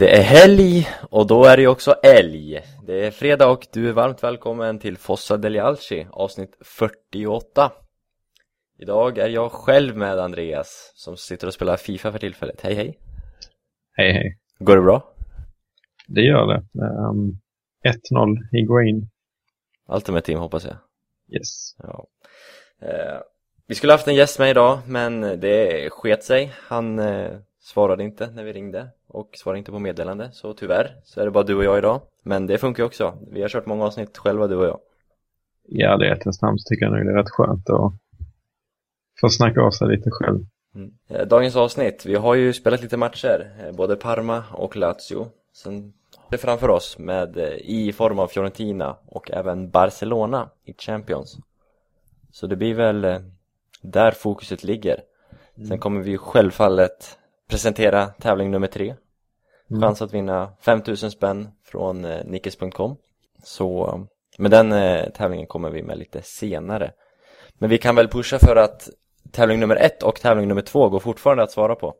Det är helg och då är det också älg. Det är fredag och du är varmt välkommen till Fossa degli Alci, avsnitt 48. Idag är jag själv med Andreas, som sitter och spelar FIFA för tillfället. Hej hej! Hej hej! Går det bra? Det gör det. Um, 1-0 Higuain. Ultimate Team hoppas jag. Yes. Ja. Eh, vi skulle haft en gäst med idag, men det sket sig. Han eh, svarade inte när vi ringde och svarade inte på meddelande, så tyvärr så är det bara du och jag idag. Men det funkar ju också. Vi har kört många avsnitt själva, du och jag. Ja, det är ett namn så tycker jag nog det är rätt skönt att få snacka av sig lite själv. Mm. Eh, dagens avsnitt, vi har ju spelat lite matcher, eh, både Parma och Lazio. Sen det framför oss med eh, i form av Fiorentina och även Barcelona i Champions. Så det blir väl där fokuset ligger. Sen mm. kommer vi självfallet presentera tävling nummer tre. Mm. Chans att vinna 5000 spänn från eh, Nickes.com. Så med den eh, tävlingen kommer vi med lite senare. Men vi kan väl pusha för att tävling nummer ett och tävling nummer två går fortfarande att svara på.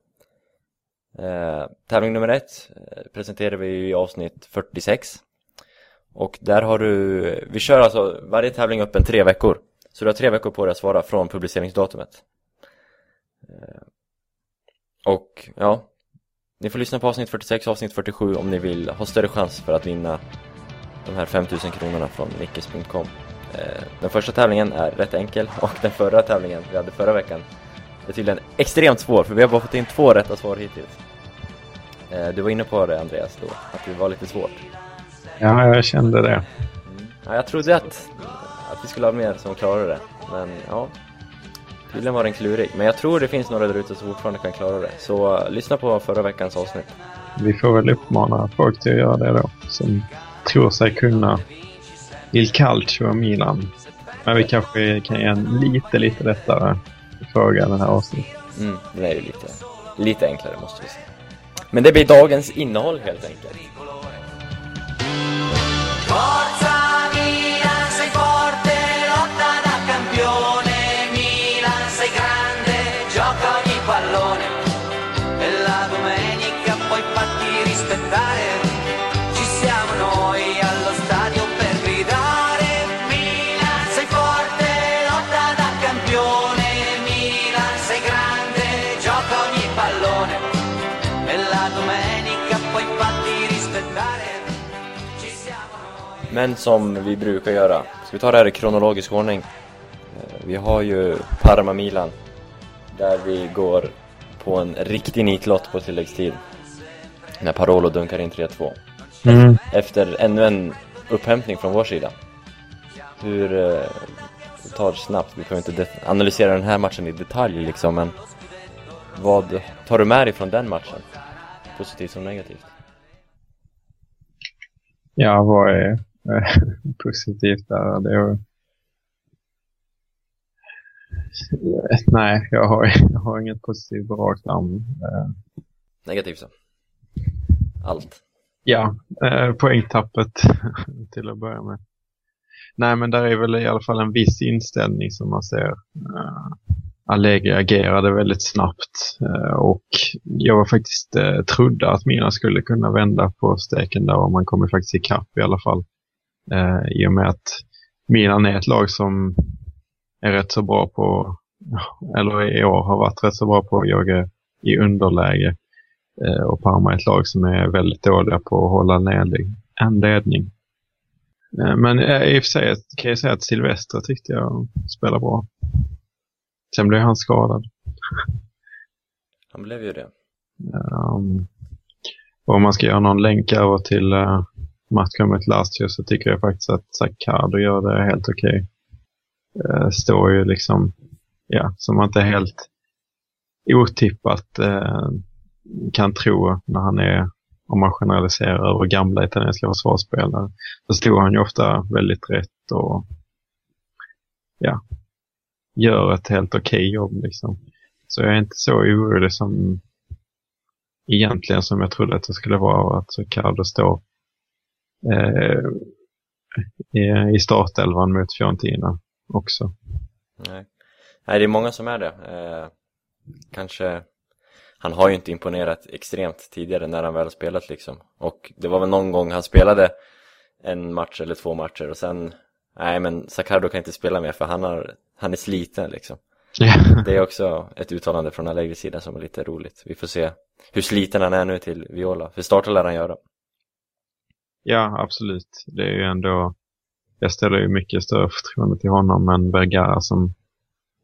Eh, tävling nummer ett eh, presenterar vi i avsnitt 46. Och där har du, vi kör alltså varje tävling öppen tre veckor. Så du har tre veckor på dig att svara från publiceringsdatumet. Och ja, ni får lyssna på avsnitt 46 och avsnitt 47 om ni vill ha större chans för att vinna de här 5000 kronorna från nickes.com. Eh, den första tävlingen är rätt enkel och den förra tävlingen vi hade förra veckan är tydligen extremt svår för vi har bara fått in två rätta svar hittills. Eh, du var inne på det Andreas då, att det var lite svårt. Ja, jag kände det. Mm. Ja, jag trodde att, att vi skulle ha mer som klarade det, men ja, Tydligen var den klurig, men jag tror det finns några där ute som fortfarande kan klara det. Så uh, lyssna på förra veckans avsnitt. Vi får väl uppmana folk till att göra det då, som tror sig kunna Il Calcio och Milan. Men vi kanske kan ge en lite, lite lättare fråga den här avsnittet. Mm, den är ju lite, lite enklare måste vi säga. Men det blir dagens innehåll helt enkelt. Men som vi brukar göra, ska vi ta det här i kronologisk ordning? Eh, vi har ju Parma-Milan där vi går på en riktig nitlott på tilläggstid när Parolo dunkar in 3-2 mm. efter ännu en upphämtning från vår sida. Hur, eh, tar snabbt, vi behöver inte analysera den här matchen i detalj liksom men vad tar du med dig från den matchen? Positivt som negativt? Ja, vad är positivt där. Det är... Nej, jag har, jag har inget positivt på rakt arm. Eh. Negativt så? Allt? Ja, eh, poängtappet till att börja med. Nej, men där är väl i alla fall en viss inställning som man ser. Eh, Allegri agerade väldigt snabbt eh, och jag var faktiskt eh, trodde att Mina skulle kunna vända på steken där och man kommer faktiskt ikapp i alla fall. Eh, I och med att Milan är ett lag som är rätt så bra på, eller i år har varit rätt så bra på att jaga i underläge. Eh, och Parma är ett lag som är väldigt dåliga på att hålla ledning, en ledning. Eh, men eh, i och för sig kan jag säga att Silvestre tyckte jag spelade bra. Sen blev han skadad. Han blev ju det. Um, och om man ska göra någon länk över till uh, matchen mot Lazio så tycker jag faktiskt att Zaccardo gör det helt okej. Okay. Uh, står ju liksom, ja, som man inte helt otippat uh, kan tro när han är, om man generaliserar över gamla italienska försvarsspelare, så stod han ju ofta väldigt rätt och ja, gör ett helt okej okay jobb liksom. Så jag är inte så orolig som egentligen som jag trodde att det skulle vara att Ricardo står i, i startelvan mot Fiorentina också. Nej. Nej, det är många som är det. Eh, kanske han har ju inte imponerat extremt tidigare när han väl har spelat liksom. Och det var väl någon gång han spelade en match eller två matcher och sen, nej men Sakardo kan inte spela mer för han, har, han är sliten liksom. Ja. Det är också ett uttalande från Allegris sida som är lite roligt. Vi får se hur sliten han är nu till Viola, för starten lär han göra. Ja, absolut. Det är ju ändå, jag ställer ju mycket större förtroende till honom än Vergara som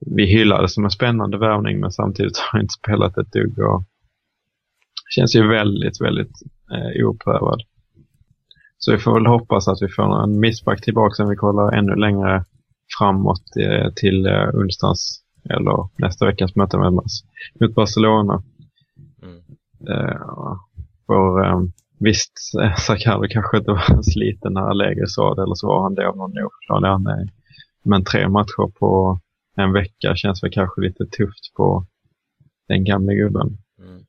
vi hyllade som en spännande värvning men samtidigt har inte spelat ett dugg och känns ju väldigt, väldigt eh, oprövad. Så vi får väl hoppas att vi får en missback tillbaka sen vi kollar ännu längre framåt eh, till eh, onsdagens eller nästa veckas möte med oss mot Barcelona. Mm. Eh, för, visst, Sakalo kanske inte var sliten när Allegri sa det eller så var han det av någon oförklarlig anledning. Men tre matcher på en vecka känns väl kanske lite tufft på den gamla gubben. Mm.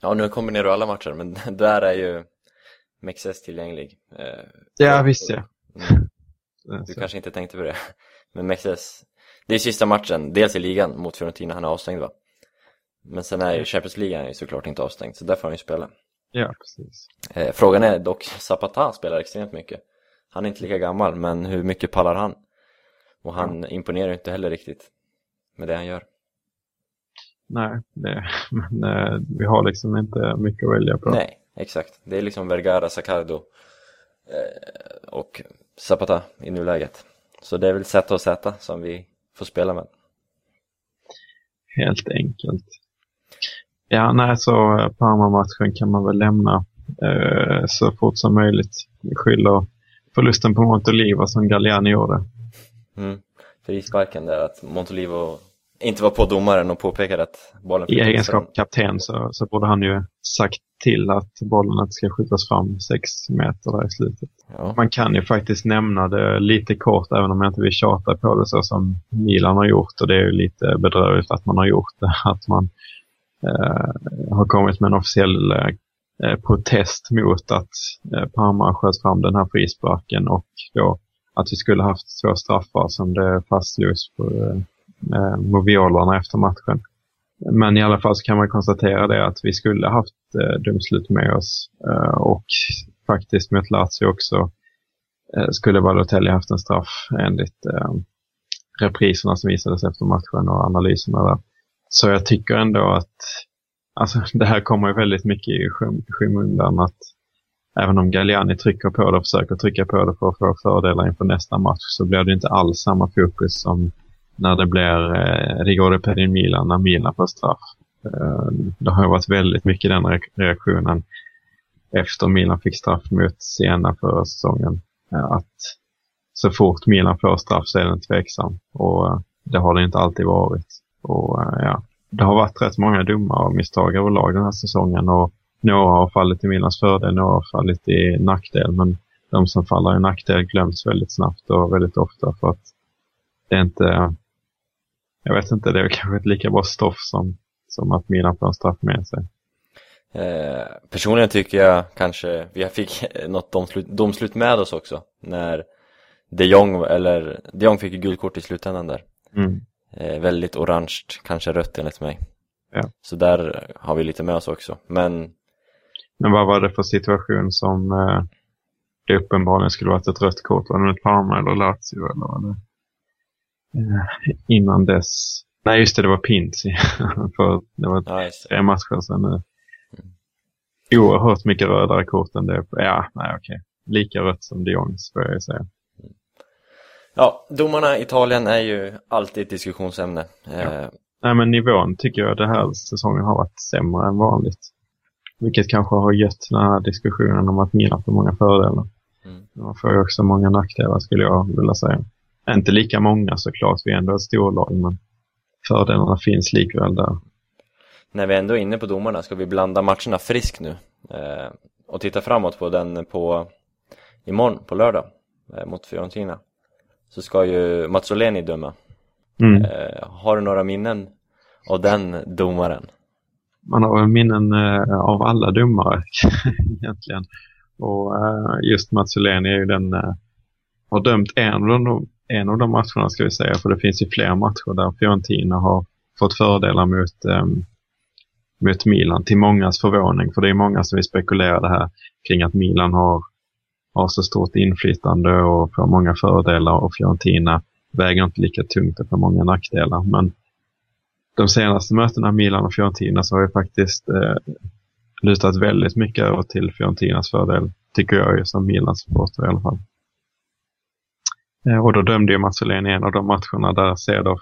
Ja, nu kombinerar du alla matcher, men där är ju Mexes tillgänglig. Eh, Ja, visst ja. Mm. Du kanske inte tänkte på det. Men Mexes, det är sista matchen, dels i ligan mot Fiorentina, han är avstängd va? Men sen är ju Champions League är ju såklart inte avstängd, så där får han ju spela. Ja, precis. Eh, frågan är dock, Zapata spelar extremt mycket. Han är inte lika gammal, men hur mycket pallar han? Och han imponerar ju inte heller riktigt med det han gör. Nej, det, men eh, vi har liksom inte mycket att välja på. Nej, exakt. Det är liksom Vergara, Sacardo eh, och Zapata i nuläget. Så det är väl Z och Z som vi får spela med. Helt enkelt. Ja, nej, så eh, Parma-matchen kan man väl lämna eh, så fort som möjligt. Skyller förlusten på Montolivo som Galliani gjorde. Mm. Frisparken där att Montolivo inte var på domaren och påpekade att bollen I egenskap fram. kapten så, så borde han ju sagt till att bollen inte ska skjutas fram sex meter där i slutet. Ja. Man kan ju faktiskt nämna det lite kort även om jag inte vill tjata på det så som Milan har gjort och det är ju lite bedrövligt att man har gjort det. Att man Eh, har kommit med en officiell eh, protest mot att eh, Parma sköt fram den här frisparken och då att vi skulle haft två straffar som det fastslogs på eh, Moviolarna efter matchen. Men i alla fall så kan man konstatera det att vi skulle haft eh, domslut med oss eh, och faktiskt mot Lazio också eh, skulle Balotelli haft en straff enligt eh, repriserna som visades efter matchen och analyserna där. Så jag tycker ändå att alltså, det här kommer väldigt mycket i skym- skymundan att även om Galliani trycker på det och försöker trycka på det för att få fördelar inför nästa match så blir det inte alls samma fokus som när det blir eh, Rigore Perin Milan när Milan får straff. Eh, det har varit väldigt mycket den re- reaktionen efter Milan fick straff mot Siena förra säsongen. Eh, att så fort Milan får straff så är den tveksam och eh, det har det inte alltid varit. Och eh, ja, det har varit rätt många dumma misstag överlag den här säsongen och några har fallit i Milans fördel, några har fallit i nackdel men de som faller i nackdel glöms väldigt snabbt och väldigt ofta för att det är inte jag vet inte, det är kanske ett lika bra stoff som, som att Milan får en straff med sig. Eh, personligen tycker jag kanske vi fick något domslut, domslut med oss också när de Jong, eller de Jong fick ju gulkort i slutändan där. Mm. Eh, väldigt orange, kanske rött enligt mig. Ja. Så där har vi lite med oss också. Men Men vad var det för situation som eh, det uppenbarligen skulle varit ett rött kort? Var det ett Parma eller Lazio eller var det? Eh, innan dess. Nej just det, det var Pinzi. för det var ja, tre matcher sedan nu. Oerhört mycket rödare kort än det. Ja, nej okej. Lika rött som de Jongs får jag säga. Ja, domarna i Italien är ju alltid ett diskussionsämne. Eh, Nej men nivån tycker jag den här säsongen har varit sämre än vanligt. Vilket kanske har gett den här diskussionen om att Milan får många fördelar. Mm. Man får ju också många nackdelar skulle jag vilja säga. Inte lika många såklart, vi är ändå ett storlag men fördelarna finns likväl där. När vi ändå är inne på domarna ska vi blanda matcherna frisk nu eh, och titta framåt på den på imorgon på lördag eh, mot Fiorentina. Så ska ju Mazzoleni döma. Mm. Eh, har du några minnen av den domaren? Man har minnen eh, av alla domare egentligen. Och eh, just Mazzoleni är ju den, eh, har dömt en av, de, en av de matcherna ska vi säga, för det finns ju fler matcher där Fiorentina har fått fördelar mot, eh, mot Milan till mångas förvåning. För det är många som vill spekulera det här kring att Milan har, har så stort inflytande och får många fördelar och Fiorentina väger inte lika tungt och får många nackdelar. Men de senaste mötena Milan och Fiorentina så har ju faktiskt eh, lutat väldigt mycket över till Fiorentinas fördel, tycker jag ju som Milans supporter i alla fall. Eh, och då dömde ju Mazzoleni en av de matcherna där Cedorf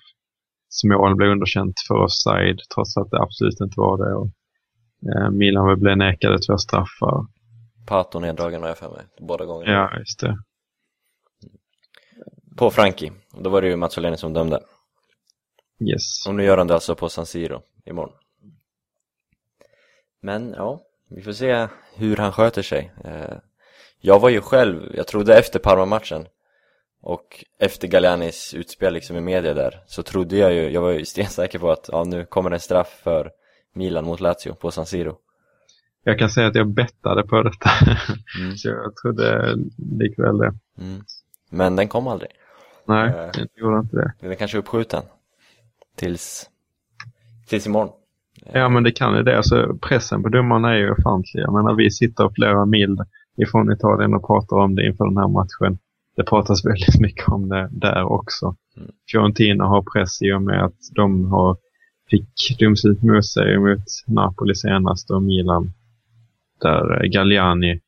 mål blev underkänt för offside trots att det absolut inte var det. Och, eh, Milan blev nekade två straffar. Pato neddragen har jag för mig, båda gångerna. Ja, just det. På Frankie, då var det ju Mazzoleni som dömde. Yes. Och nu gör han det alltså på San Siro imorgon. Men ja, vi får se hur han sköter sig. Eh, jag var ju själv, jag trodde efter Parma-matchen och efter Gallianis utspel liksom i media där så trodde jag ju, jag var ju stensäker på att ja, nu kommer en straff för Milan mot Lazio på San Siro. Jag kan säga att jag bettade på detta. Mm. så jag trodde likväl det. Mm. Men den kom aldrig. Nej, Eh. den gjorde inte det. Den är kanske uppskjuten tills, tills imorgon. Ja, men det kan ju det. Alltså, pressen på domarna är ju ofantlig. Jag menar, vi sitter flera mil ifrån Italien och pratar om det inför den här matchen. Det pratas väldigt mycket om det där också. Mm. Fiorentina har press i och med att de har fick domslut mot sig mot Napoli senast och Milan. Där eh, Galliani,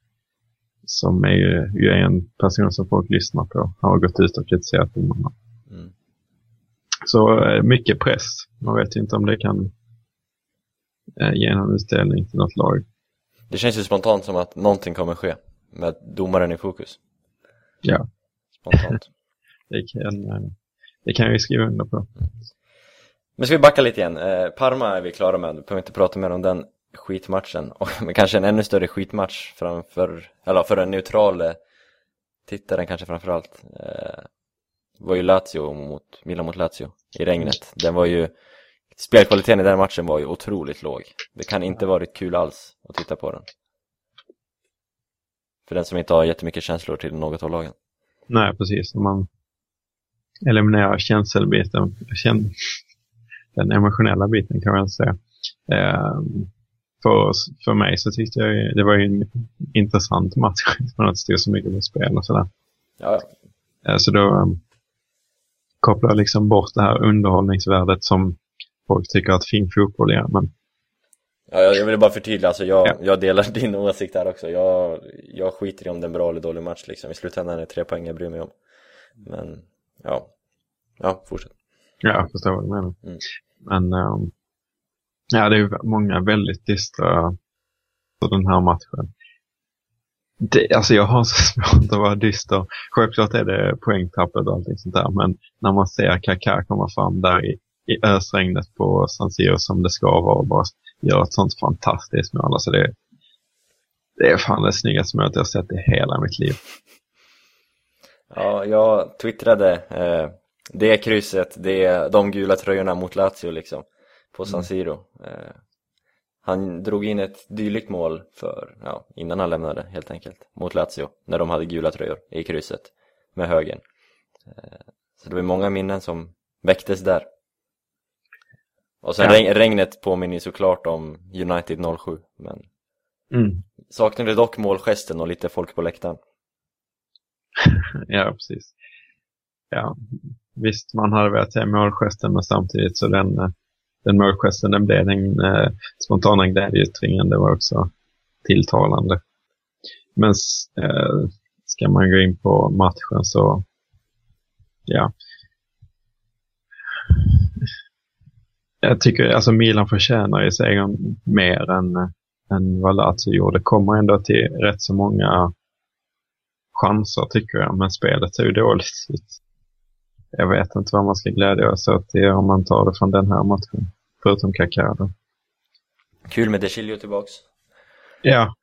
som är ju, ju en person som folk lyssnar på, har gått ut och kritiserat domarna. Mm. Så eh, mycket press. Man vet inte om det kan eh, ge någon utdelning till något lag. Det känns ju spontant som att någonting kommer ske med domaren i fokus. Ja, Spontant. det kan, det kan ju skriva under på. Men ska vi backa lite igen? Parma är vi klara med, vi behöver inte prata mer om den skitmatchen. Och, men kanske en ännu större skitmatch framför, eller för en neutral eh, tittaren kanske framförallt. Eh, var ju Lazio mot, Milan mot Lazio i regnet. Den var ju, spelkvaliteten i den matchen var ju otroligt låg. Det kan inte varit kul alls att titta på den. För den som inte har jättemycket känslor till något av lagen. Nej, precis. Om man eliminerar känselbiten, kän, den emotionella biten kan man säga. Eh, för, för mig så tyckte jag det var ju en intressant match från att det stod så mycket på spel och sådär. Ja, Eh, Så då um, kopplar jag liksom bort det här underhållningsvärdet som folk tycker att fin fotboll är. Men Ja, jag jag ville bara förtydliga, alltså jag, Ja. jag delar din åsikt här också. Jag, jag skiter i om det är en bra eller dålig match liksom. I slutändan är det tre poäng jag bryr mig om. Men, ja. Ja, fortsätt. ja, jag förstår vad du menar. Mm. Men um, ja, det är många väldigt dystra för den här matchen. Det, alltså jag har så svårt att vara dyster. Självklart är det poängtappet och allting sånt där. Men när man ser Kaká komma fram där i, i ösregnet på San Siro som det ska vara och bara göra ett sånt fantastiskt mål. Alltså det, det är fan det snyggaste målet jag har sett i hela mitt liv. Ja, jag twittrade eh, det krysset, det de gula tröjorna mot Lazio liksom. På San Siro. Eh, han drog in ett dylikt mål för, ja, innan han lämnade helt enkelt. Mot Lazio, när de hade gula tröjor i krysset. Med högen. Eh, så det var många minnen som väcktes där. Och sen Ja. regn, regnet påminner ju såklart om United 07, men Mm. saknade dock målgesten och lite folk på läktaren. Ja, precis. Ja, visst, man hade velat se målgesten, men samtidigt så den, eh, den målgesten, den blev den eh, spontana glädjeyttringen, det var också tilltalande. Men eh, ska man gå in på matchen så, ja. Jag tycker, alltså Milan förtjänar ju segern mer än, än vad Lazio gjorde. Kommer ändå till rätt så många chanser tycker jag, men spelet ser ju dåligt ut. Jag vet inte vad man ska glädja sig åt om man tar det från den här matchen. Förutom Kaká då. Kul med De Chilio tillbaks. Ja,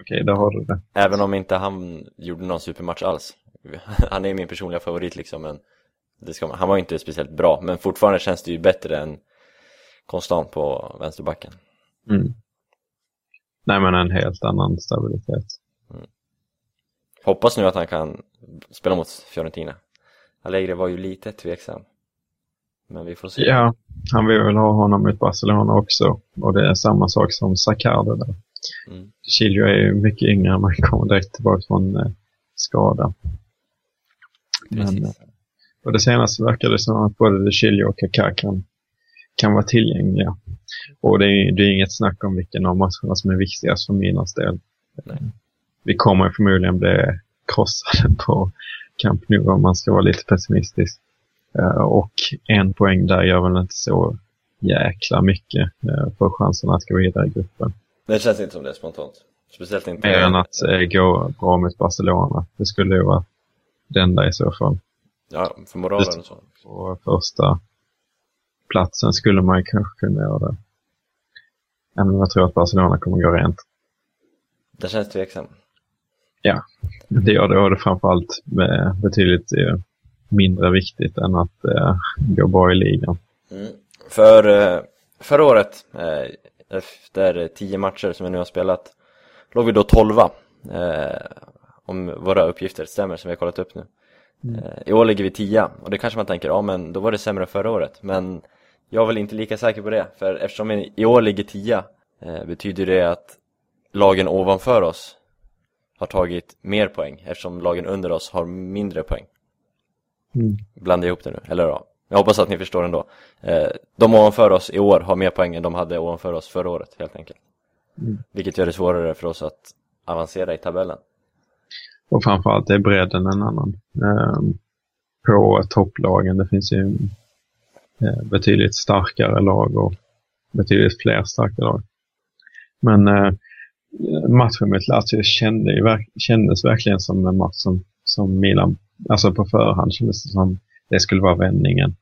okej, där har du det. Även om inte han gjorde någon supermatch alls. Han är ju min personliga favorit liksom, men det ska man, han var ju inte speciellt bra, men fortfarande känns det ju bättre än konstant på vänsterbacken. Mm. Nej, men en helt annan stabilitet. Hoppas nu att han kan spela mot Fiorentina. Allegri var ju lite tveksam. Men vi får se. Ja, han vill väl ha honom i Barcelona också. Och det är samma sak som Sacardo där. Mm. Chilio är ju mycket yngre, man kommer direkt tillbaka från eh, skada. Men, eh, och det senaste verkar det som att både Chilio och Kaká kan, kan vara tillgängliga. Och det är, det är inget snack om vilken av matcherna som är viktigast för Milans del. Nej. Vi kommer förmodligen bli krossade på Camp Nou om man ska vara lite pessimistisk. Uh, och en poäng där gör väl inte så jäkla mycket uh, för chansen att gå vidare i gruppen. Det känns inte som det spontant. Speciellt inte... Mer än att uh, gå bra mot Barcelona. Det skulle ju vara det enda i så fall. Ja, för moralen och så. På första platsen skulle man kanske kunna göra det. Även om jag tror att Barcelona kommer gå rent. Det känns tveksam. Ja, det gör det. Och det framförallt betydligt eh, mindre viktigt än att eh, gå bra i ligan. Mm. För eh, förra året, eh, efter tio matcher som vi nu har spelat, låg vi då tolva. Eh, om våra uppgifter stämmer som vi har kollat upp nu. Mm. Eh, I år ligger vi tia och det kanske man tänker, ja men då var det sämre förra året. Men jag är väl inte lika säker på det, för eftersom vi i år ligger tia eh, betyder det att lagen ovanför oss har tagit mer poäng eftersom lagen under oss har mindre poäng. Mm. Blanda ihop det nu, eller ja. Jag hoppas att ni förstår ändå. Eh, de ovanför oss i år har mer poäng än de hade ovanför oss förra året, helt enkelt. Mm. Vilket gör det svårare för oss att avancera i tabellen. Och framförallt är bredden en annan. Eh, på topplagen, det finns ju eh, betydligt starkare lag och betydligt fler starka lag. Men matchen mot Lazio kände, kändes verkligen som en match som, som Milan, alltså på förhand kändes det som det skulle vara vändningen.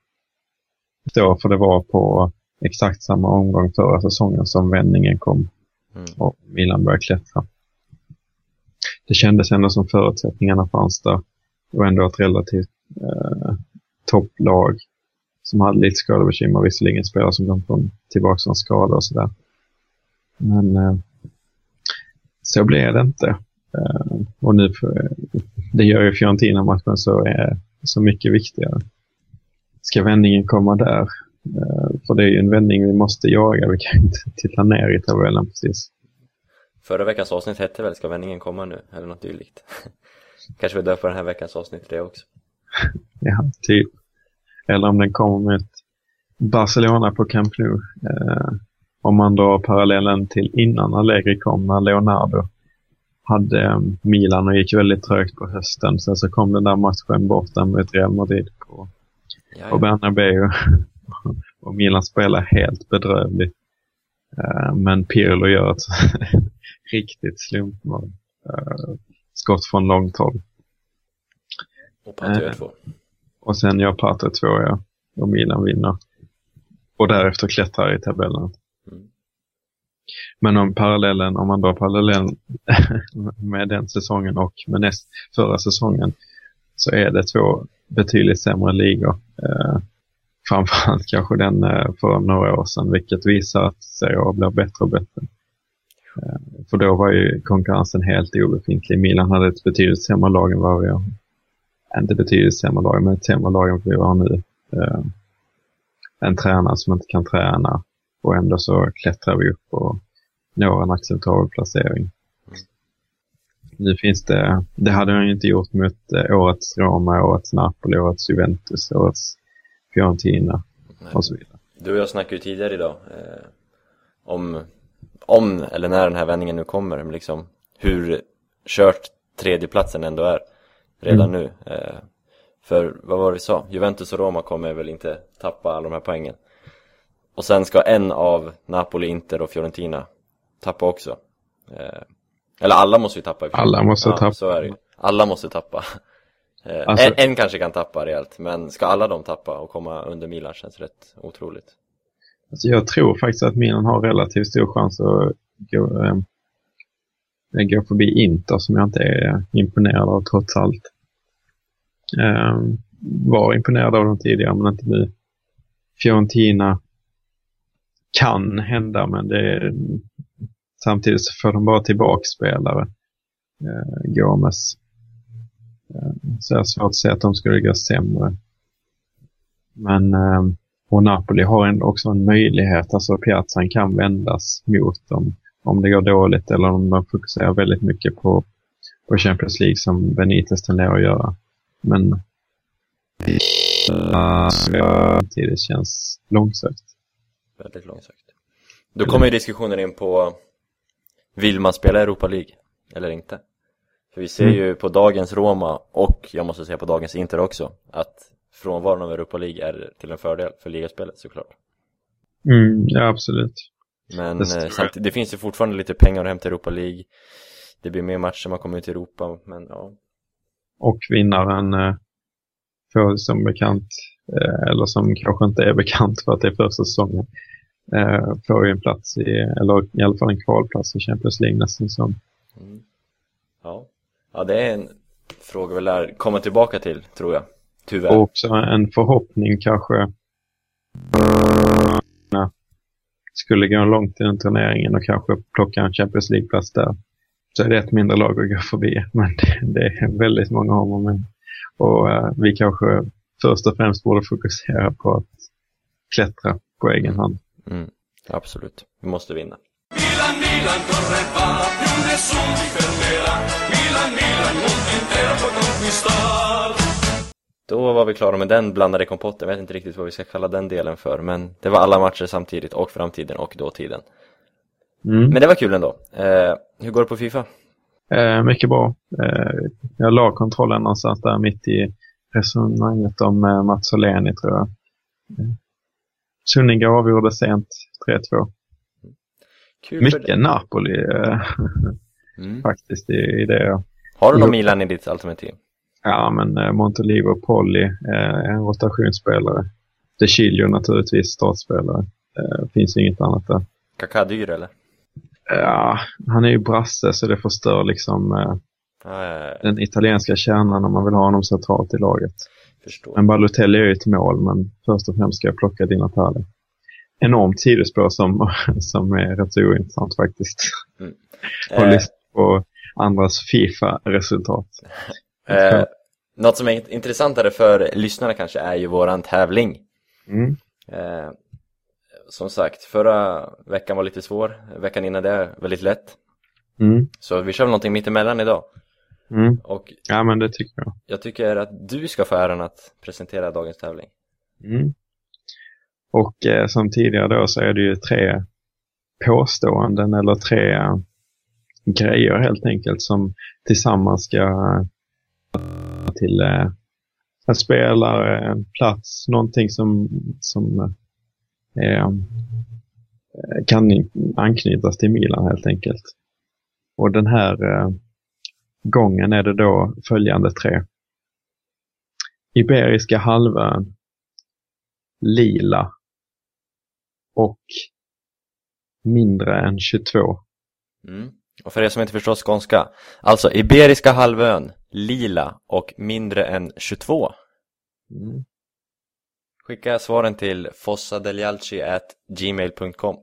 Då, för det var på exakt samma omgång förra säsongen som vändningen kom mm. och Milan började klättra. Det kändes ändå som förutsättningarna fanns där. Det var ändå ett relativt eh, topplag som hade lite skadebekymmer, visserligen spelare som kom från tillbaka från skada och sådär. Men eh, så blev det inte. Uh, och nu, det gör ju Fiorentina-matchen så, är, så mycket viktigare. Ska vändningen komma där? Uh, för det är ju en vändning vi måste jaga, vi kan inte titta ner i tabellen precis. Förra veckans avsnitt hette väl Ska vändningen komma nu? Eller något dylikt. Kanske vi döper den här veckans avsnitt det också. ja, typ. Eller om den kommer med ett Barcelona på Camp Nou. Uh, om man drar parallellen till innan Allegri kom, när Leonardo hade eh, Milan och gick väldigt trögt på hösten. Sen så kom den där matchen borta mot Real Madrid på, på Bernabéu. och Milan spelar helt bedrövligt. Uh, men Pirlo gör ett riktigt slumpmål. Uh, skott från långt håll. Och Pato gör två. Och sen gör Pato två, ja. Och Milan vinner. Och därefter klättrar i tabellen. Men om parallellen, om man drar parallellen med den säsongen och med näst förra säsongen så är det två betydligt sämre ligor. Eh, framförallt kanske den eh, för några år sedan, vilket visar att Serie A blir bättre och bättre. Eh, för då var ju konkurrensen helt obefintlig. Milan hade ett betydligt sämre lag än vad vi har. Inte betydligt sämre lag, men ett sämre lag än vad vi har nu. Eh, en tränare som inte kan träna och ändå så klättrar vi upp och når en acceptabel placering. Nu finns det, det hade han ju inte gjort mot eh, årets Roma, årets Napoli, årets Juventus, årets Fiorentina och så vidare. Du och jag snackade ju tidigare idag eh, om, om eller när den här vändningen nu kommer, liksom hur kört tredjeplatsen ändå är redan mm. nu. Eh, för vad var det vi sa? Juventus och Roma kommer väl inte tappa alla de här poängen. Och sen ska en av Napoli, Inter och Fiorentina tappa också. Eh, eller alla måste ju tappa. Alla måste ja, tappa. Så är det ju. Alla måste tappa. Eh, alltså... en, en, kanske kan tappa rejält, men ska alla de tappa och komma under Milan känns rätt otroligt. Alltså jag tror faktiskt att Milan har relativt stor chans att gå, äh, gå förbi Inter som jag inte är imponerad av trots allt. Äh, var imponerad av dem tidigare men inte nu. Fiorentina kan hända men det är Samtidigt så får de bara tillbaka spelare. Eh, Gomes. Eh, så jag har svårt att se att de skulle gå sämre. Men eh, och Napoli har en, också en möjlighet, alltså piazzan kan vändas mot dem om det går dåligt eller om de fokuserar väldigt mycket på, på Champions League som Benitez tenderar att göra. Men uh, samtidigt känns långsökt. Väldigt långsökt. Då kommer ju diskussionen in på vill man spela Europa League eller inte? För vi ser mm. ju på dagens Roma och jag måste säga på dagens Inter också att frånvaron av Europa League är till en fördel för ligaspelet såklart. Mm, ja, absolut. Men det, eh, samt, det finns ju fortfarande lite pengar att hämta Europa League. Det blir mer matcher man kommer ut i Europa, men ja. Och vinnaren eh, får som bekant, eller som kanske inte är bekant för att det är första säsongen, eh, får ju en plats i, eller i alla fall en kvalplats i Champions League nästa säsong. Mm. Ja. ja, det är en fråga vi lär komma tillbaka till, tror jag. Tyvärr. Och också en förhoppning kanske skulle gå långt i den turneringen och kanske plocka en Champions League-plats där. Så är det ett mindre lag att gå förbi. Men det, det är väldigt många om och Och uh, vi kanske först och främst borde fokusera på att klättra på egen hand. Mm, absolut, vi måste vinna. Milan, Milan, corre va, più nessuno ti fermerà. Milan, Milan, mondo intero può conquistar. Då var vi klara med den blandade kompotten, jag vet inte riktigt vad vi ska kalla den delen för Men det var alla matcher samtidigt och framtiden och dåtiden mm. Men det var kul ändå eh, Hur går det på Fifa? Eh, mycket bra eh, Jag la kontrollen någonstans där mitt i resonemanget om eh, Mats Soleni tror jag eh, Sunninga avgjorde sent 3-2 Mycket Napoli eh, mm. faktiskt i, i det Har du någon Milan i ditt alternativ? Ja, men Montolivo Polly en rotationsspelare. De Chilio naturligtvis startspelare. Eh, finns inget annat där. Kaká dyr eller? Ja, han är ju brasse så det förstör liksom den italienska kärnan om man vill ha honom centralt i laget. Förstår. Men Balotelli är ju ett mål, men först och främst ska jag plocka Di Natale. Enormt sidospår som, som är rätt så ointressant faktiskt. Mm. och eh. på andras FIFA-resultat. Eh, något som är intressantare för lyssnarna kanske är ju våran tävling. Mm. Eh, som sagt, förra veckan var lite svår, veckan innan det väldigt lätt. Mm. Så vi kör någonting mittemellan idag. Mm. Och ja, men det tycker jag. Jag tycker att du ska få äran att presentera dagens tävling. Mm. Och eh, som tidigare då så är det ju tre påståenden eller tre eh, grejer helt enkelt som tillsammans ska till eh, en spelare, en plats, någonting som, som eh, kan anknytas till Milan helt enkelt. Och den här eh, gången är det då följande tre. Iberiska halvön, lila och mindre än 22. Mm. Och för er som inte förstår skånska, alltså Iberiska halvön, lila och mindre än 22. Mm. Skicka svaren till fossadeljalci.gmail.com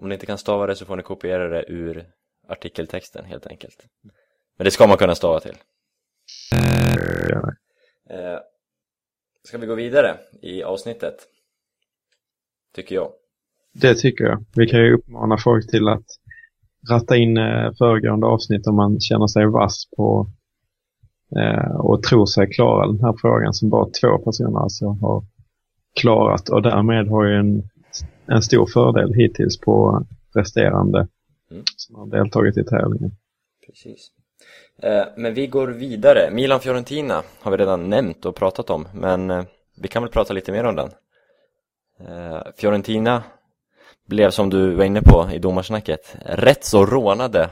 Om ni inte kan stava det så får ni kopiera det ur artikeltexten helt enkelt. Men det ska man kunna stava till. Eh, ska vi gå vidare i avsnittet? Tycker jag. Det tycker jag. Vi kan ju uppmana folk till att ratta in eh, föregående avsnitt om man känner sig vass på eh, och tror sig klara den här frågan som bara två personer alltså har klarat och därmed har ju en, en stor fördel hittills på resterande mm. som har deltagit i tävlingen. Precis. Eh, men vi går vidare. Milan-Fiorentina har vi redan nämnt och pratat om men eh, vi kan väl prata lite mer om den. Eh, Fiorentina blev som du var inne på i domarsnacket rätt så rånade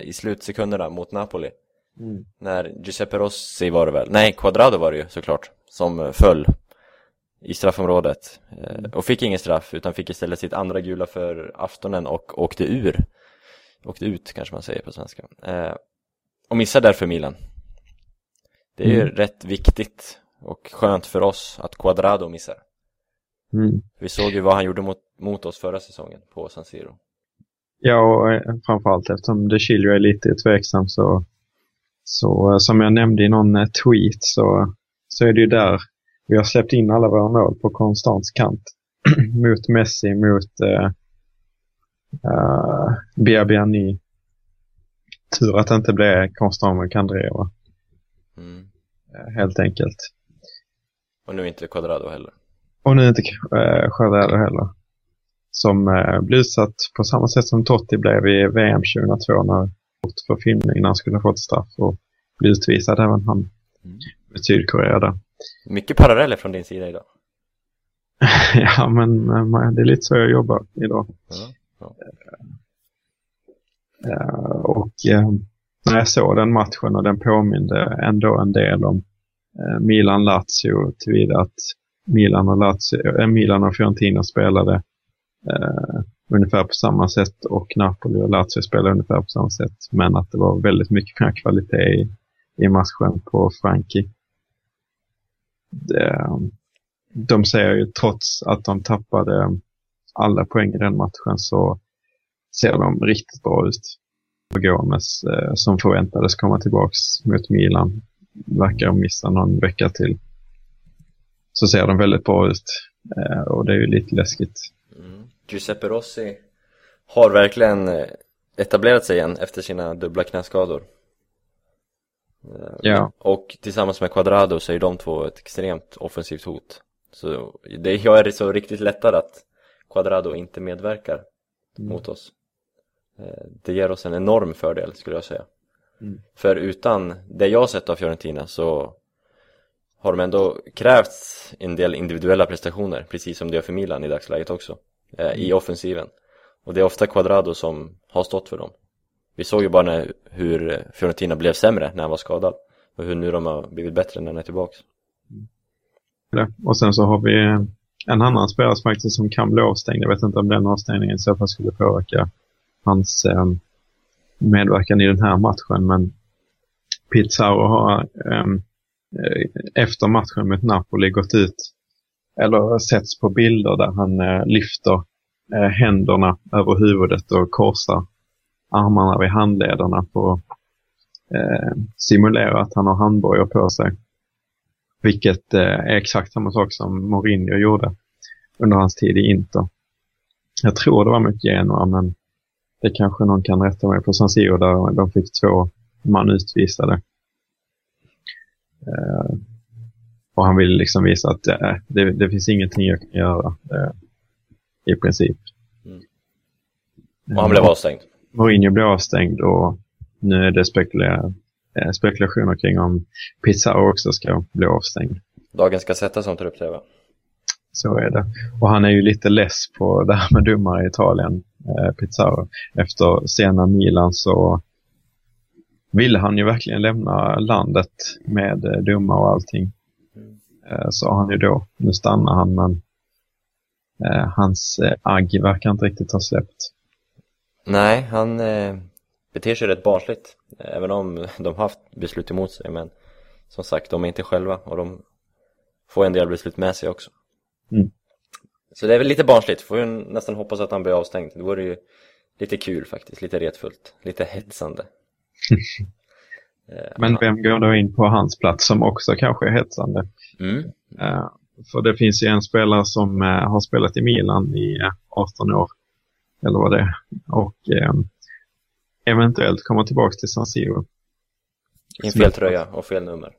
i slutsekunderna mot Napoli. Mm. När Giuseppe Rossi var det väl, nej Quadrado var det ju såklart, som föll i straffområdet och fick ingen straff utan fick istället sitt andra gula för aftonen och åkte ur. Åkte ut kanske man säger på svenska. Eh, och missade därför Milan. Det är mm. ju rätt viktigt och skönt för oss att Quadrado missar. Mm. Vi såg ju vad han gjorde mot, mot oss förra säsongen på San Siro. Ja, och eh, framförallt eftersom De Chilio är lite tveksam så, så eh, som jag nämnde i någon eh, tweet så, så är det ju där Vi har släppt in alla våra mål på konstans kant. mot Messi, mot uh, uh, Biabiani. Tur att det inte blev konstant med Kandreva. Mm. Uh, helt enkelt. Och nu inte Quadrado heller. Och nu inte Quadrado heller. Som uh, blev utsatt på samma sätt som Totti blev i VM 2002 när för filmning när han skulle ha fått straff och bli utvisad även han mm. med Sydkorea där. Mycket paralleller från din sida idag. ja, men det är lite så jag jobbar idag. Ja, ja. Uh, och när jag såg den matchen och den påminde ändå en del om eh, Milan-Lazio tillvida att Milan och, Lazio, eh, Milan och Fiorentina spelade eh, ungefär på samma sätt och Napoli och Lazio spelade ungefär på samma sätt. Men att det var väldigt mycket mer kvalitet i, i matchen på Frankie. Det, de säger ju trots att de tappade alla poäng i den matchen så ser de riktigt bra ut. Gomes eh, som förväntades komma tillbaks mot Milan verkar missa någon vecka till. Så ser de väldigt bra ut eh, och det är ju lite läskigt. Mm. Giuseppe Rossi har verkligen eh, etablerat sig igen efter sina dubbla knäskador. Ja. Och tillsammans med Quadrado så är de två ett extremt offensivt hot. Så det, jag är så riktigt lättad att Quadrado inte medverkar mm. mot oss. Eh, det ger oss en enorm fördel skulle jag säga. Mm. För utan det jag sett av Fiorentina så har de ändå krävt en del individuella prestationer, precis som det gör för Milan i dagsläget också, mm. i offensiven. Och det är ofta Quadrado som har stått för dem. Vi såg ju bara när, hur Fiorentina blev sämre när han var skadad och hur nu de har blivit bättre när han är tillbaks. Mm. Och sen så har vi en annan spelare faktiskt som kan bli avstängd. Jag vet inte om den avstängningen i så fall skulle påverka hans eh, medverkan i den här matchen. Men Pizarro har ehm, eh, efter matchen mot Napoli gått ut eller setts på bilder där han eh, lyfter eh, händerna över huvudet och korsar armarna vid handlederna på eh, simulera att han har handbojor på sig. Vilket eh, är exakt samma sak som Mourinho gjorde under hans tid i Inter. Jag tror det var mot Genoa men det kanske någon kan rätta mig på San Siro där de fick två man utvisade. Eh, och han ville liksom visa att eh, det, det, finns ingenting jag kan göra eh, i princip. Mm. Och han blev avstängd? Mourinho blev avstängd och nu är det spekula eh, spekulationer kring om Pizarro också ska bli avstängd. Dagens Gazzetta som tar upp det va? Så är det. Och han är ju lite less på det här med domare i Italien, eh, Pizarro. Efter sena Milan så ville han ju verkligen lämna landet med eh, domare och allting. Eh, så han ju då. Nu stannar han men eh, hans eh, agg verkar inte riktigt ha släppt. Nej, han beter sig rätt barnsligt även om de haft beslut emot sig men som sagt, de är inte själva och de får en del beslut med sig också. Mm. Så det är väl lite barnsligt, får ju nästan hoppas att han blir avstängd. Det vore ju lite kul faktiskt, lite retfullt, lite hetsande. Eh, men vem går då in på hans plats som också kanske är hetsande? Mm. Uh, för det finns ju en spelare som uh, har spelat i Milan i 18 år eller vad det är. Och eh, eventuellt komma tillbaka till San Siro. I fel tröja och fel nummer.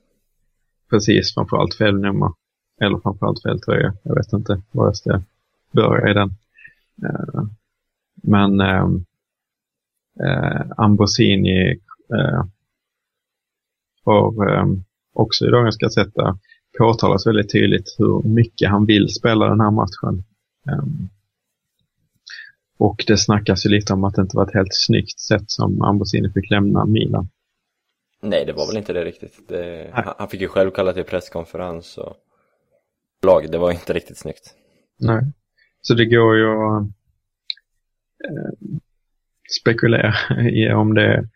Precis, framförallt fel nummer. Eller framförallt fel tröja. Jag vet inte var jag ska börja i den. Eh, men eh, eh, Ambrosini eh, har eh, också i dagens Gazetta påtalat väldigt tydligt hur mycket han vill spela den här matchen. Um, och det snackas ju lite om att det inte var ett helt snyggt sätt som Ambrosini fick lämna Milan. Nej, det var väl inte det riktigt. Det, han fick ju själv kalla till presskonferens och lag. Det var inte riktigt snyggt. Nej, så det går ju att eh, spekulera i om det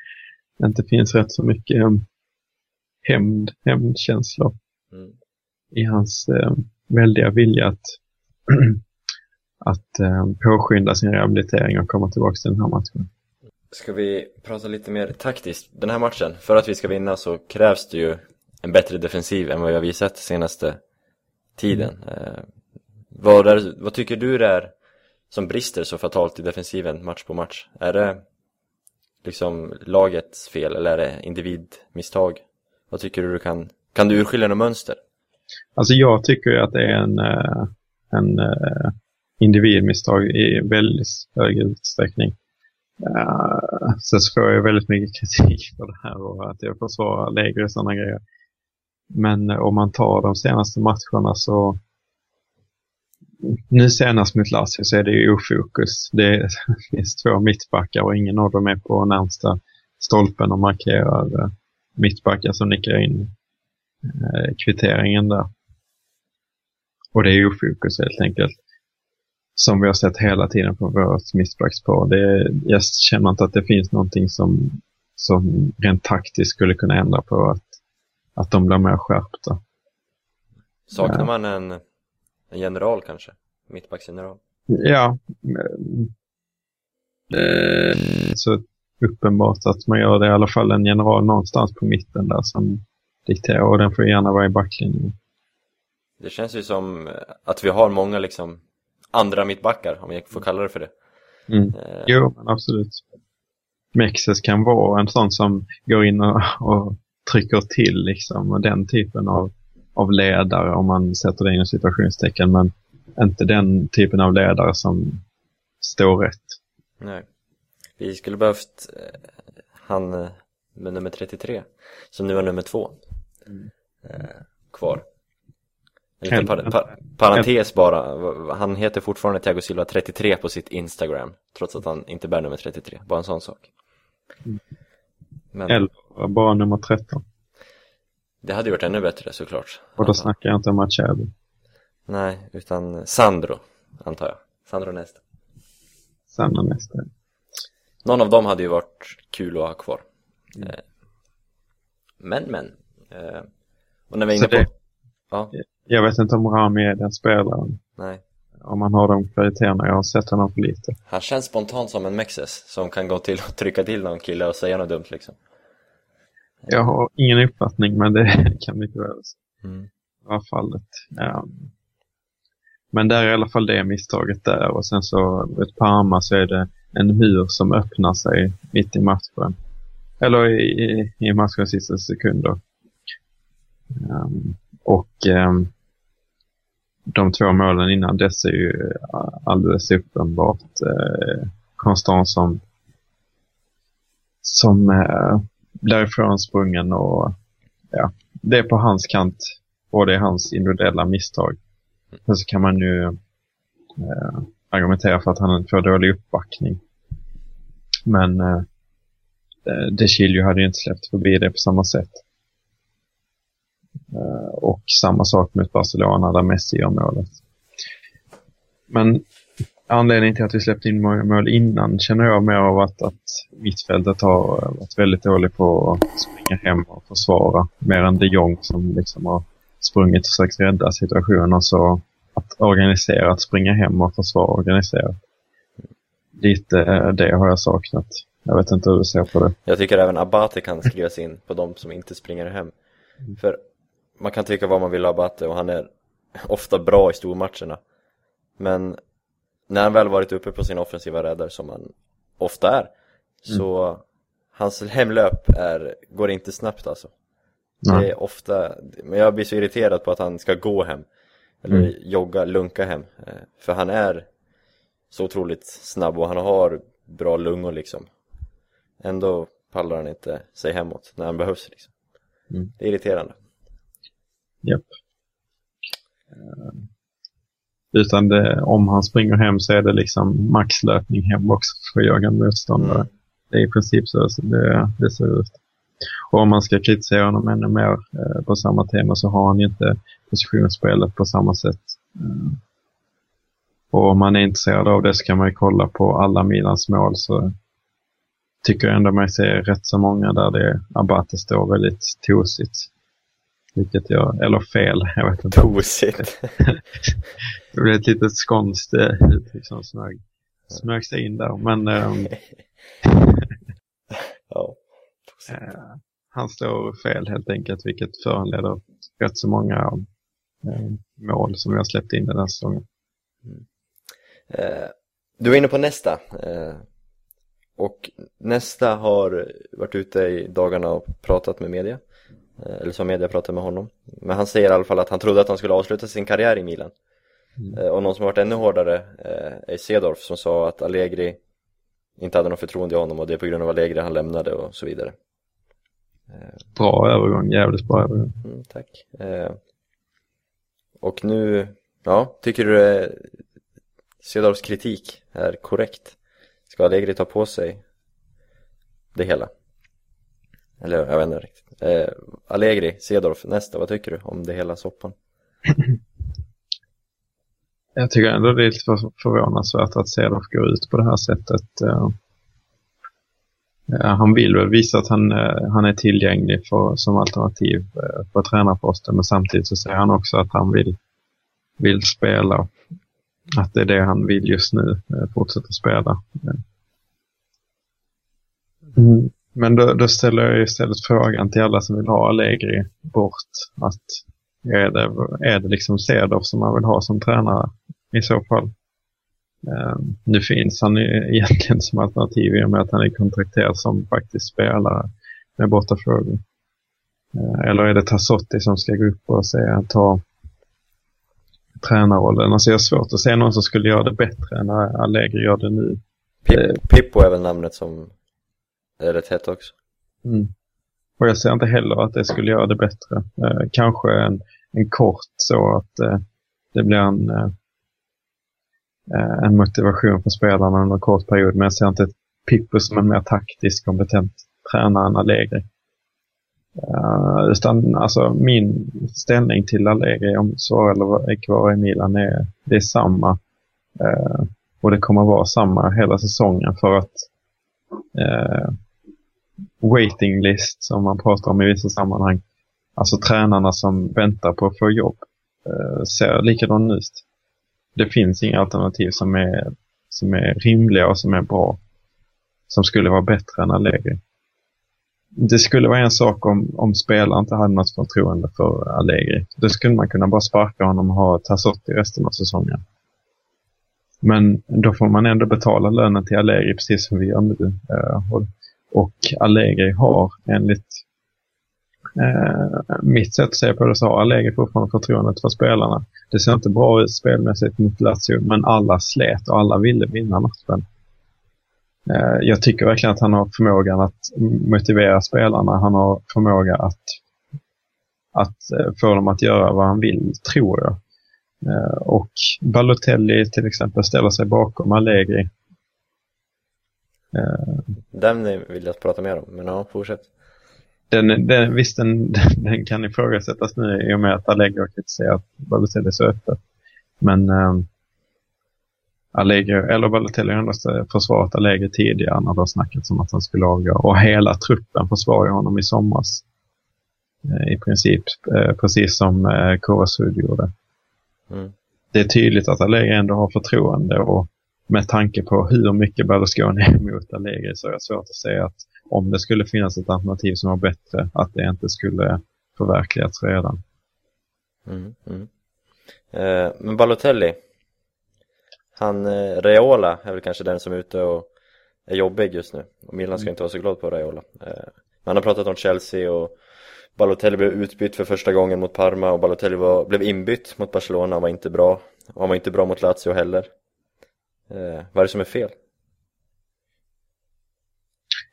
inte finns rätt så mycket eh, hämnd, hämndkänslor mm. i hans eh, väldiga vilja att att eh, påskynda sin rehabilitering och komma tillbaka till den här matchen. Ska vi prata lite mer taktiskt? Den här matchen, för att vi ska vinna så krävs det ju en bättre defensiv än vad vi har visat senaste tiden. Eh, vad, är, vad tycker du det är som brister så fatalt i defensiven match på match? Är det liksom lagets fel eller är det individmisstag? Vad tycker du du kan, kan du urskilja något mönster? Alltså jag tycker att det är en, eh, en eh, individmisstag i väldigt hög utsträckning. Uh, sen så får jag väldigt mycket kritik för det här och att jag försvarar lägre och sådana grejer. Men om man tar de senaste matcherna så nu senast mot Lazio så är det ju ofokus. Det finns två mittbackar och ingen av dem är på närmsta stolpen och markerar eh, mittbackar som nickar in eh, kvitteringen där. Och det är ofokus helt enkelt. Som vi har sett hela tiden på vårt mittbackspar. Det, jag känner inte att det finns någonting som, som rent taktiskt skulle kunna ändra på att, att de blir mer skärpta. Saknar man en, en general kanske? Mittbacksgeneral? Ja. Eh, så uppenbart att man gör det i alla fall en general någonstans på mitten där som dikterar och den får gärna vara i backlinjen. Det känns ju som att vi har många liksom andra mittbackar om jag får kalla det för det. Mm. Eh. Jo, absolut. Mexes kan vara en sån som går in och, och trycker till liksom och den typen av, av ledare om man sätter det inom situationstecken men inte den typen av ledare som står rätt. Nej. Vi skulle behövt eh, han eh, med nummer 33 som nu är nummer två mm. eh, kvar. En liten par par parentes bara, han heter fortfarande Thiago Silva 33 på sitt Instagram trots att han inte bär nummer 33, bara en sån sak. Mm. Men... Eller bara nummer 13. Det hade gjort ännu bättre såklart. Och då snackar jag inte om Machado. Nej, utan Sandro, antar jag. Sandro Nesta. Sandro Nesta. Någon av dem hade ju varit kul att ha kvar. Mm. Eh, men, men. Eh, och när vi är inne på... Det, ja. Jag vet inte om Rami är den spelaren. Nej. Om man har de kvaliteterna, jag har sett honom för lite. Han känns spontant som en Mexes som kan gå till och trycka till någon kille och säga något dumt liksom. Jag har ingen uppfattning men det kan mycket väl mm. vara fallet. Um, men där är i alla fall det misstaget där och sen så ett Parma så är det en mur som öppnar sig mitt i matchen. Eller i, i, i matchens sista sekunder. Um, och um, de två målen innan dess är ju eh, alldeles uppenbart eh, Konstant som som eh, därifrån sprungen och ja, det är på hans kant och det är hans individuella misstag. Sen så kan man ju eh, argumentera för att han får dålig uppbackning. Men eh, eh De Chilio hade ju inte släppt förbi det på samma sätt. Eh, och samma sak mot Barcelona där Messi gör målet. Men anledningen till att vi släppte in mål innan känner jag mer av att, att mittfältet har eh, varit väldigt dåligt på att springa hem och försvara. Mer än de Jong som liksom har sprungit och försökt rädda situationen så att organisera, att springa hem och försvara organiserat. Lite eh, det har jag saknat. Jag vet inte hur du ser på det. Jag tycker även Abate kan skrivas in på de som inte springer hem. För man kan tycka vad man vill om Abate och han är ofta bra i stormatcherna. Men när han väl varit uppe på sin offensiva räddare som han ofta är, mm. så hans hemlöp är, går inte snabbt alltså. Det är ofta, men jag blir så irriterad på att han ska gå hem. Eller mm. jogga, lunka hem. Eh, för han är så otroligt snabb och han har bra lungor liksom. Ändå pallar han inte sig hemåt när han behövs liksom. Mm. Det är irriterande. Japp. Uh, utan det, om han springer hem så är det liksom maxlöpning hem också för att jaga motståndare. Mm. Det är i princip så det, det ser ut. Och om man ska kritisera honom ännu mer eh, på samma tema så har han inte positionsspelet på samma sätt. Eh, och om man är intresserad av det så kan man ju kolla på alla Milans mål så tycker jag ändå mig se rätt så många där det Abate står väldigt tosigt. Vilket jag, eller fel, jag vet inte. Tosigt? det blev ett litet skånskt eh, uttryck som smög, smög sig in där. Men ähm, ja. Eh, han står fel helt enkelt, vilket föranleder rätt så många eh, mål som vi har släppt in den här säsongen. Mm. Eh, du var inne på nästa. Eh, och nästa har varit ute i dagarna och pratat med media. Eh, eller som media pratat med honom. Men han säger i alla fall att han trodde att han skulle avsluta sin karriär i Milan. Mm. Eh, och någon som har varit ännu hårdare eh, är Cedorf som sa att Allegri inte hade något förtroende i honom och det är på grund av Allegri han lämnade och så vidare. Bra övergång, jävligt bra övergång. Mm, tack. Och nu, ja, tycker du Cedorfs kritik är korrekt? Ska Allegri ta på sig det hela? Eller jag vet inte riktigt. Eh, Allegri, Cedorf, nästa, vad tycker du om det hela soppan? Jag tycker ändå det är lite förvånansvärt att Cedorf går ut på det här sättet. Uh, han vill väl visa att han, uh, han är tillgänglig för, som alternativ uh, på tränarposten men samtidigt så säger han också att han vill, vill spela. Att det är det han vill just nu, fortsätta spela. Mm. Men då, då, ställer jag istället frågan till alla som vill ha Allegri bort. Att är det, är det liksom Cedorf som man vill ha som tränare i så fall? Uh, nu finns han egentligen som alternativ i och med att han är kontrakterad som faktiskt spelare med bortafrågor. Uh, eller är det Tassotti som ska gå upp och säga, ta tränarrollen? Alltså jag har svårt att se någon som skulle göra det bättre än Allegri gör det nu. Pippo är väl namnet som det är rätt hett också. Mm. Och jag ser inte heller att det skulle göra det bättre. Eh, kanske en, en kort så att eh, det blir en, eh, eh en motivation för spelarna under en kort period. Men jag ser inte Pippo som en mer taktiskt kompetent tränare än Allegri. Uh, utan alltså min ställning till Allegri om så eller är kvar i Milan är, det är samma. Uh, och det kommer vara samma hela säsongen för att eh, waiting list som man pratar om i vissa sammanhang. Alltså tränarna som väntar på att få jobb eh, ser likadan ut. Det finns inga alternativ som är, som är rimliga och som är bra. Som skulle vara bättre än Allegri. Det skulle vara en sak om, om spelaren inte hade något förtroende för Allegri. Då skulle man kunna bara sparka honom och ha Tassotti resten av säsongen. Men då får man ändå betala lönen till Allegri precis som vi gör nu. Eh, och och Allegri har enligt eh, mitt sätt att se på det så har Allegri fortfarande förtroendet för spelarna. Det ser inte bra ut spelmässigt mot Lazio men alla slet och alla ville vinna matchen. Eh, jag tycker verkligen att han har förmågan att motivera spelarna. Han har förmåga att, att eh, få dem att göra vad han vill, tror jag. Eh, och Balotelli till exempel ställer sig bakom Allegri Eh, den vill jag prata mer om, men ja, fortsätt. Den, den, visst, den, den kan ifrågasättas nu i och med att Allegri har kritiserat Balotelli så öppet. Men um, Allegri, eller Balotelli har endast försvarat Allegri tidigare när det har snackats om att han skulle avgå. Och hela truppen försvarar honom i somras. Eh, I princip, precis som Kovasud gjorde. Mm. Det är tydligt att Allegri ändå har förtroende och med tanke på hur mycket Berlusconi är emot Allegri så är det svårt att säga att om det skulle finnas ett alternativ som var bättre, att det inte skulle förverkligats redan. Mm, mm. Eh, men Balotelli, han, eh, Reola är väl kanske den som är ute och är jobbig just nu. Och Milan ska mm. inte vara så glad på Reola. Eh, man har pratat om Chelsea och Balotelli blev utbytt för första gången mot Parma och Balotelli var, blev inbytt mot Barcelona, han var inte bra. Och han var inte bra mot Lazio heller. Eh, vad är det som är fel?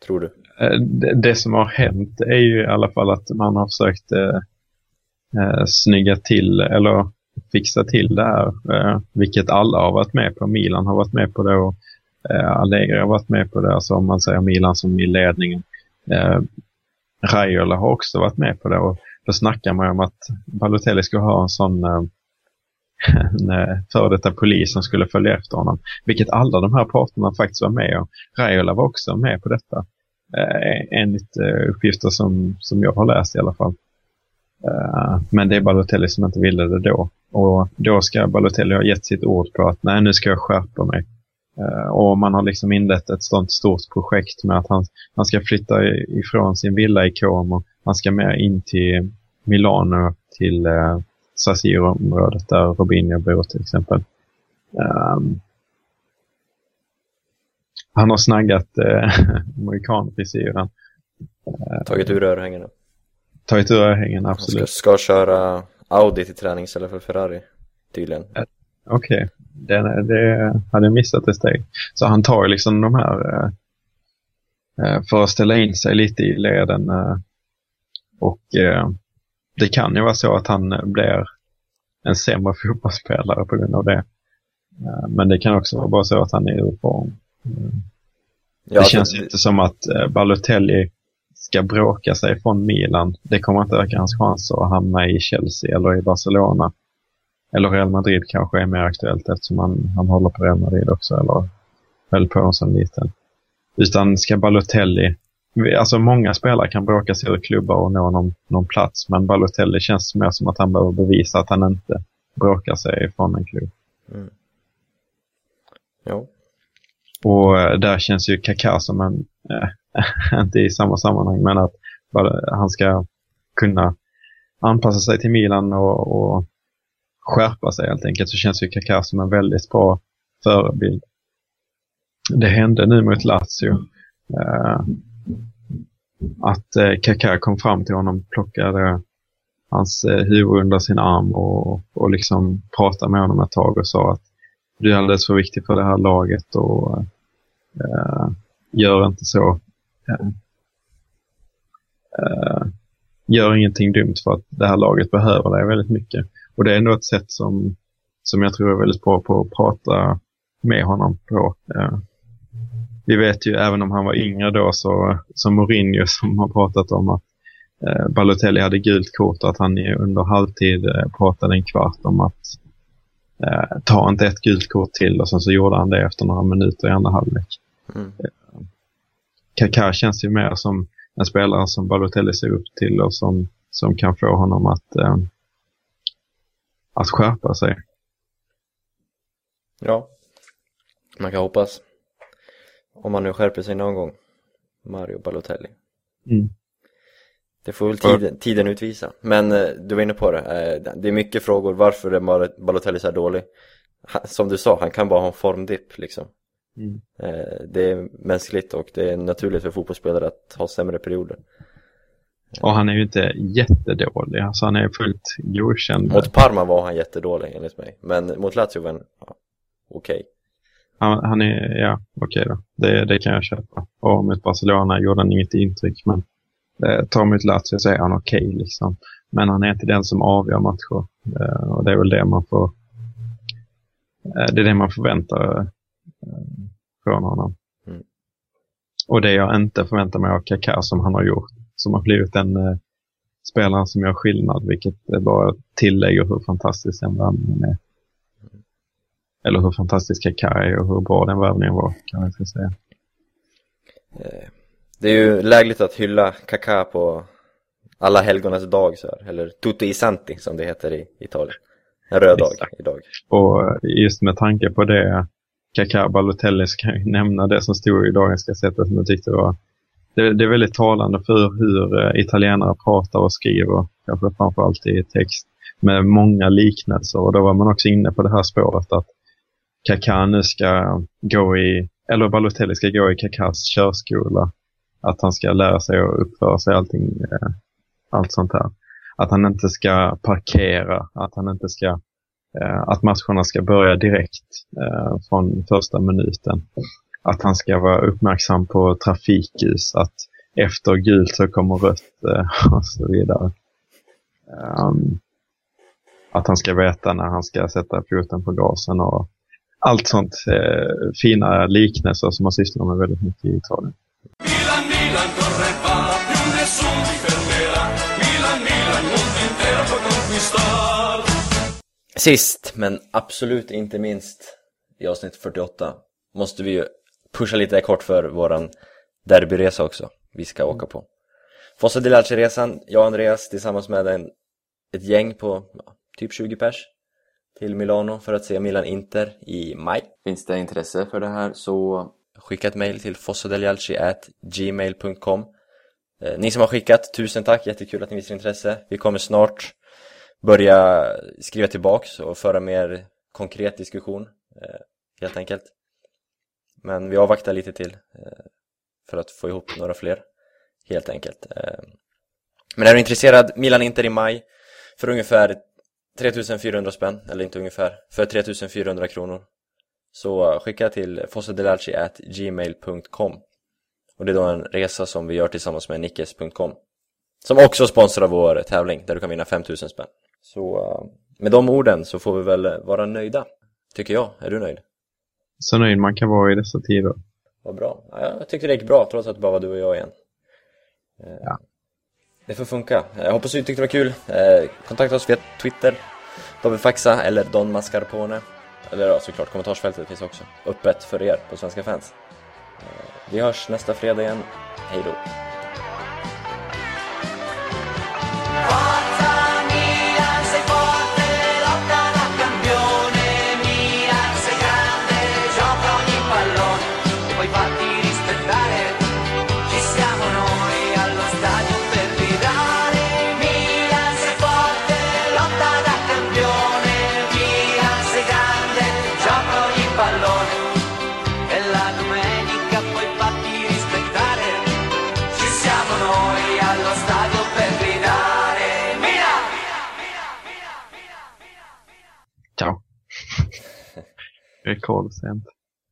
Tror du? Eh, det, det, som har hänt är ju i alla fall att man har försökt eh, eh, snygga till eller fixa till det här. Eh, vilket alla har varit med på. Milan har varit med på det och eh, Allegri har varit med på det. Alltså om man säger Milan som i ledningen. Eh, Raiola har också varit med på det och då snackar man om att Balotelli ska ha en sån eh, en eh, före detta polis som skulle följa efter honom. Vilket alla de här parterna faktiskt var med om. Raiola var också med på detta. Eh, enligt eh, uppgifter som, som jag har läst i alla fall. Eh, men det är Balotelli som inte ville det då. Och då ska Balotelli ha gett sitt ord på att nej, nu ska jag skärpa mig. Eh, och man har liksom inlett ett sånt stort projekt med att han, han ska flytta ifrån sin villa i Como. Han ska mer in till Milano, till eh, San Siro-området där Robinho bor till exempel. Um, han har snaggat eh, amerikanfrisyren. Tagit ur örhängena. Tagit ur örhängena, absolut. Ska, ska köra Audi till träning istället för Ferrari, tydligen. Okej, okay. det, det hade jag missat ett steg. Så han tar liksom de här eh, eh, för att ställa in sig lite i leden. Eh, och eh, det kan ju vara så att han blir en sämre fotbollsspelare på grund av det. Eh, men det kan också vara bara så att han är ur form. Ja, det känns det... inte som att eh, Balotelli ska bråka sig från Milan. Det kommer inte öka hans chans att hamna i Chelsea eller i Barcelona. Eller Real Madrid kanske är mer aktuellt eftersom han, han håller på Real Madrid också eller höll på en sån liten. Utan ska Balotelli, alltså många spelare kan bråka sig ur klubbar och nå någon, någon plats men Balotelli känns mer som att han behöver bevisa att han inte bråkar sig från en klubb. Mm. Jo. Och eh, där känns ju Kaká som en, äh, inte i samma sammanhang, men att han ska kunna anpassa sig till Milan och, och skärpa sig helt enkelt så känns ju Kaká som en väldigt bra förebild. Det hände nu mot Lazio Eh, att eh, Kaká kom fram till honom, plockade hans eh, huvud under sin arm och, och liksom pratade med honom ett tag och sa att du är alldeles för viktig för det här laget och eh, gör inte så. Eh, eh, gör ingenting dumt för att det här laget behöver dig väldigt mycket. Och det är ändå ett sätt som, som jag tror är väldigt bra på att prata med honom på. vi vet ju, även om han var yngre då, så som Mourinho som har pratat om att eh, Balotelli hade gult kort och att han under halvtid eh, pratade en kvart om att eh, ta inte ett gult kort till och sen så gjorde han det efter några minuter i andra halvlek. Mm. Kaká känns ju mer som en spelare som Balotelli ser upp till och som, som kan få honom att, eh, att skärpa sig. Ja, man kan hoppas. Om man nu skärper sig någon gång. Mario Balotelli. Mm. Det får väl tiden, tiden utvisa. Men eh, du var inne på det, eh, det är mycket frågor varför är Balotelli så här dålig. som du sa, han kan bara ha en formdipp liksom. Mm. Eh, det är mänskligt och det är naturligt för fotbollsspelare att ha sämre perioder. Och han är ju inte jättedålig, alltså han är fullt godkänd. Mot Parma var han jättedålig enligt mig, men mot Lazio var han ja, okej. Okay. Han, han, är, ja okej okay då, det, det kan jag köpa. Och mot Barcelona gjorde han inget intryck, men eh, tar mot Lazio så är han okej okay, liksom. Men han är inte den som avgör matcher. Eh, och det är väl det man får eh, det är det man förväntar eh, från honom. Mm. Och det jag inte förväntar mig av Kaká som han har gjort, som har blivit en eh, spelare som gör skillnad, vilket bara tillägger hur fantastisk den värvningen är. Eller hur fantastisk Kaká är och hur bra den värvningen var, kan man säga. Eh, det är ju lägligt att hylla Kaká på alla helgonas dag så här, eller Tutti i Santi som det heter i Italien. En röd dag idag. Och just med tanke på det Kaká Balotelli ska nämna det som stod i dagens Gazetta som jag tyckte var det, det, är väldigt talande för hur eh, italienare pratar och skriver, kanske framförallt i text, med många liknelser. Och då var man också inne på det här spåret att Kaká nu ska gå i, eller Balotelli ska gå i Kakas körskola. Att han ska lära sig att uppföra sig allting, eh, allt sånt här. Att han inte ska parkera, att han inte ska eh, att matcherna ska börja direkt eh, från första minuten. Att han ska vara uppmärksam på trafikljus, att efter gult så kommer rött eh, och så vidare. Um, att han ska veta när han ska sätta foten på gasen och allt sånt eh, fina liknelser som man sysslar med väldigt mycket i Italien. Milan, Milan, Sist, men absolut inte minst i avsnitt 48 måste vi ju pusha lite kort för våran derbyresa också vi ska åka på. Fossa di resan jag och Andreas tillsammans med en, ett gäng på ja, typ 20 pers till Milano för att se Milan-Inter i maj. Finns det intresse för det här så skicka ett mail till fossadeljalci.gmail.com eh, Ni som har skickat, tusen tack, jättekul att ni visar intresse. Vi kommer snart börja skriva tillbaks och föra mer konkret diskussion eh, helt enkelt. Men vi avvaktar lite till eh, för att få ihop några fler helt enkelt. Eh, men är du intresserad, Milan Inter i maj för ungefär 3400 spänn, eller inte ungefär, för 3400 kronor. Så skicka till fossadelarci.gmail.com Och det är då en resa som vi gör tillsammans med nickes.com Som också sponsrar vår tävling där du kan vinna 5000 spänn. Så eh, med de orden så får vi väl vara nöjda, tycker jag. Är du nöjd? Så nöjd man kan vara i dessa tider. Vad bra. Ja, jag tyckte det gick bra trots att det bara var du och jag igen. Ja. Det får funka. Jag hoppas du tyckte det var kul. Eh, kontakta oss via Twitter, David Faxa eller Don Mascarpone. Eller ja, såklart, kommentarsfältet finns också öppet för er på Svenska fans. Eh, vi hörs nästa fredag igen. Hej då! Rekordsent.